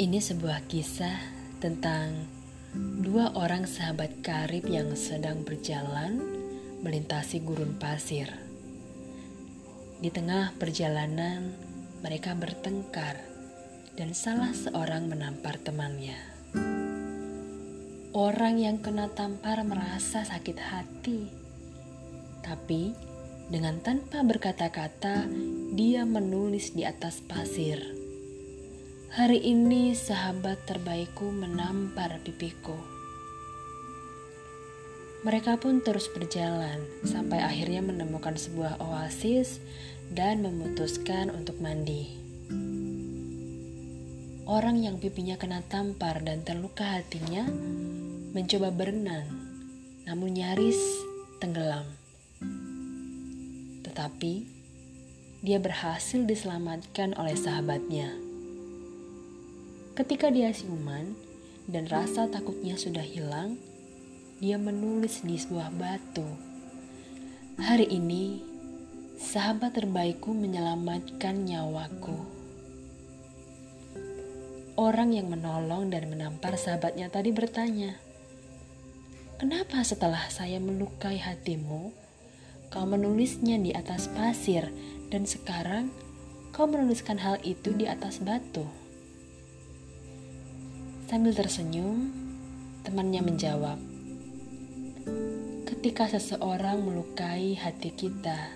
Ini sebuah kisah tentang dua orang sahabat karib yang sedang berjalan melintasi gurun pasir. Di tengah perjalanan, mereka bertengkar dan salah seorang menampar temannya. Orang yang kena tampar merasa sakit hati, tapi dengan tanpa berkata-kata, dia menulis di atas pasir Hari ini sahabat terbaikku menampar pipiku. Mereka pun terus berjalan sampai akhirnya menemukan sebuah oasis dan memutuskan untuk mandi. Orang yang pipinya kena tampar dan terluka hatinya mencoba berenang, namun nyaris tenggelam. Tetapi dia berhasil diselamatkan oleh sahabatnya. Ketika dia siuman dan rasa takutnya sudah hilang, dia menulis di sebuah batu. Hari ini, sahabat terbaikku menyelamatkan nyawaku. Orang yang menolong dan menampar sahabatnya tadi bertanya, "Kenapa setelah saya melukai hatimu, kau menulisnya di atas pasir, dan sekarang kau menuliskan hal itu di atas batu?" Sambil tersenyum, temannya menjawab, "Ketika seseorang melukai hati kita,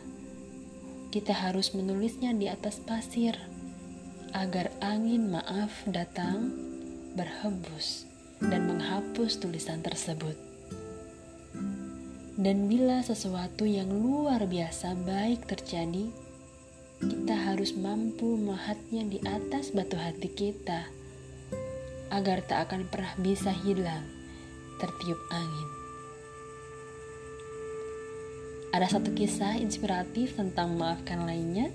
kita harus menulisnya di atas pasir agar angin maaf datang, berhembus, dan menghapus tulisan tersebut." Dan bila sesuatu yang luar biasa baik terjadi, kita harus mampu melihatnya di atas batu hati kita agar tak akan pernah bisa hilang tertiup angin. Ada satu kisah inspiratif tentang maafkan lainnya.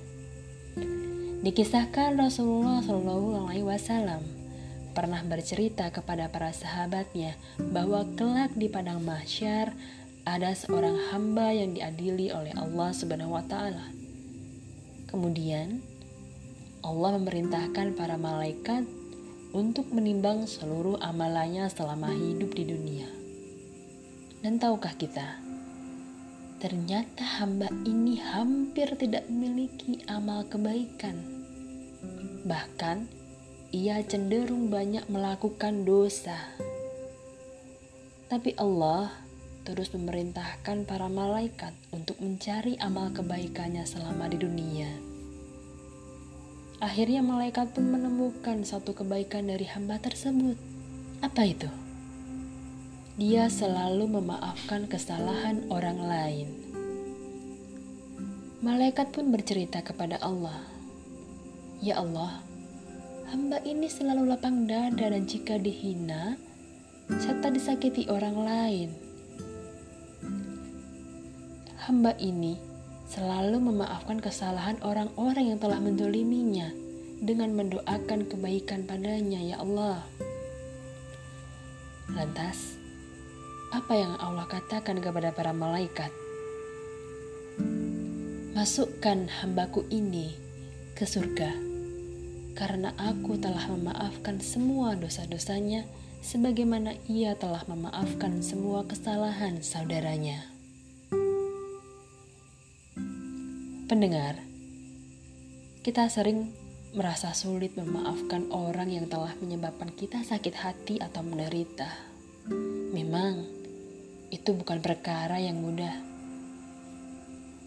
Dikisahkan Rasulullah Shallallahu Alaihi Wasallam pernah bercerita kepada para sahabatnya bahwa kelak di padang mahsyar ada seorang hamba yang diadili oleh Allah Subhanahu wa taala. Kemudian Allah memerintahkan para malaikat untuk menimbang seluruh amalannya selama hidup di dunia. Dan tahukah kita, ternyata hamba ini hampir tidak memiliki amal kebaikan. Bahkan, ia cenderung banyak melakukan dosa. Tapi Allah terus memerintahkan para malaikat untuk mencari amal kebaikannya selama di dunia Akhirnya malaikat pun menemukan satu kebaikan dari hamba tersebut. Apa itu? Dia selalu memaafkan kesalahan orang lain. Malaikat pun bercerita kepada Allah, "Ya Allah, hamba ini selalu lapang dada dan jika dihina serta disakiti orang lain. Hamba ini selalu memaafkan kesalahan orang-orang yang telah mendoliminya dengan mendoakan kebaikan padanya, ya Allah. Lantas, apa yang Allah katakan kepada para malaikat? Masukkan hambaku ini ke surga, karena aku telah memaafkan semua dosa-dosanya sebagaimana ia telah memaafkan semua kesalahan saudaranya. Pendengar, kita sering merasa sulit memaafkan orang yang telah menyebabkan kita sakit hati atau menderita. Memang, itu bukan perkara yang mudah.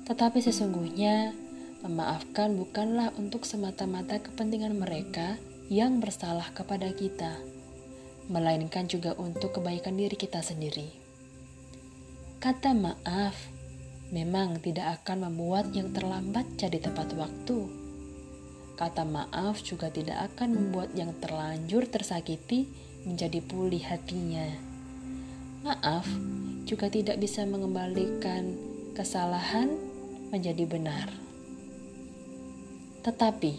Tetapi sesungguhnya, memaafkan bukanlah untuk semata-mata kepentingan mereka yang bersalah kepada kita, melainkan juga untuk kebaikan diri kita sendiri. Kata maaf memang tidak akan membuat yang terlambat jadi tepat waktu. Kata maaf juga tidak akan membuat yang terlanjur tersakiti menjadi pulih hatinya. Maaf juga tidak bisa mengembalikan kesalahan menjadi benar. Tetapi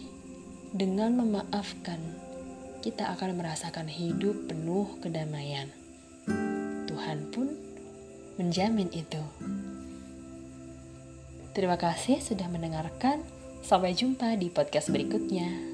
dengan memaafkan, kita akan merasakan hidup penuh kedamaian. Tuhan pun menjamin itu. Terima kasih sudah mendengarkan. Sampai jumpa di podcast berikutnya.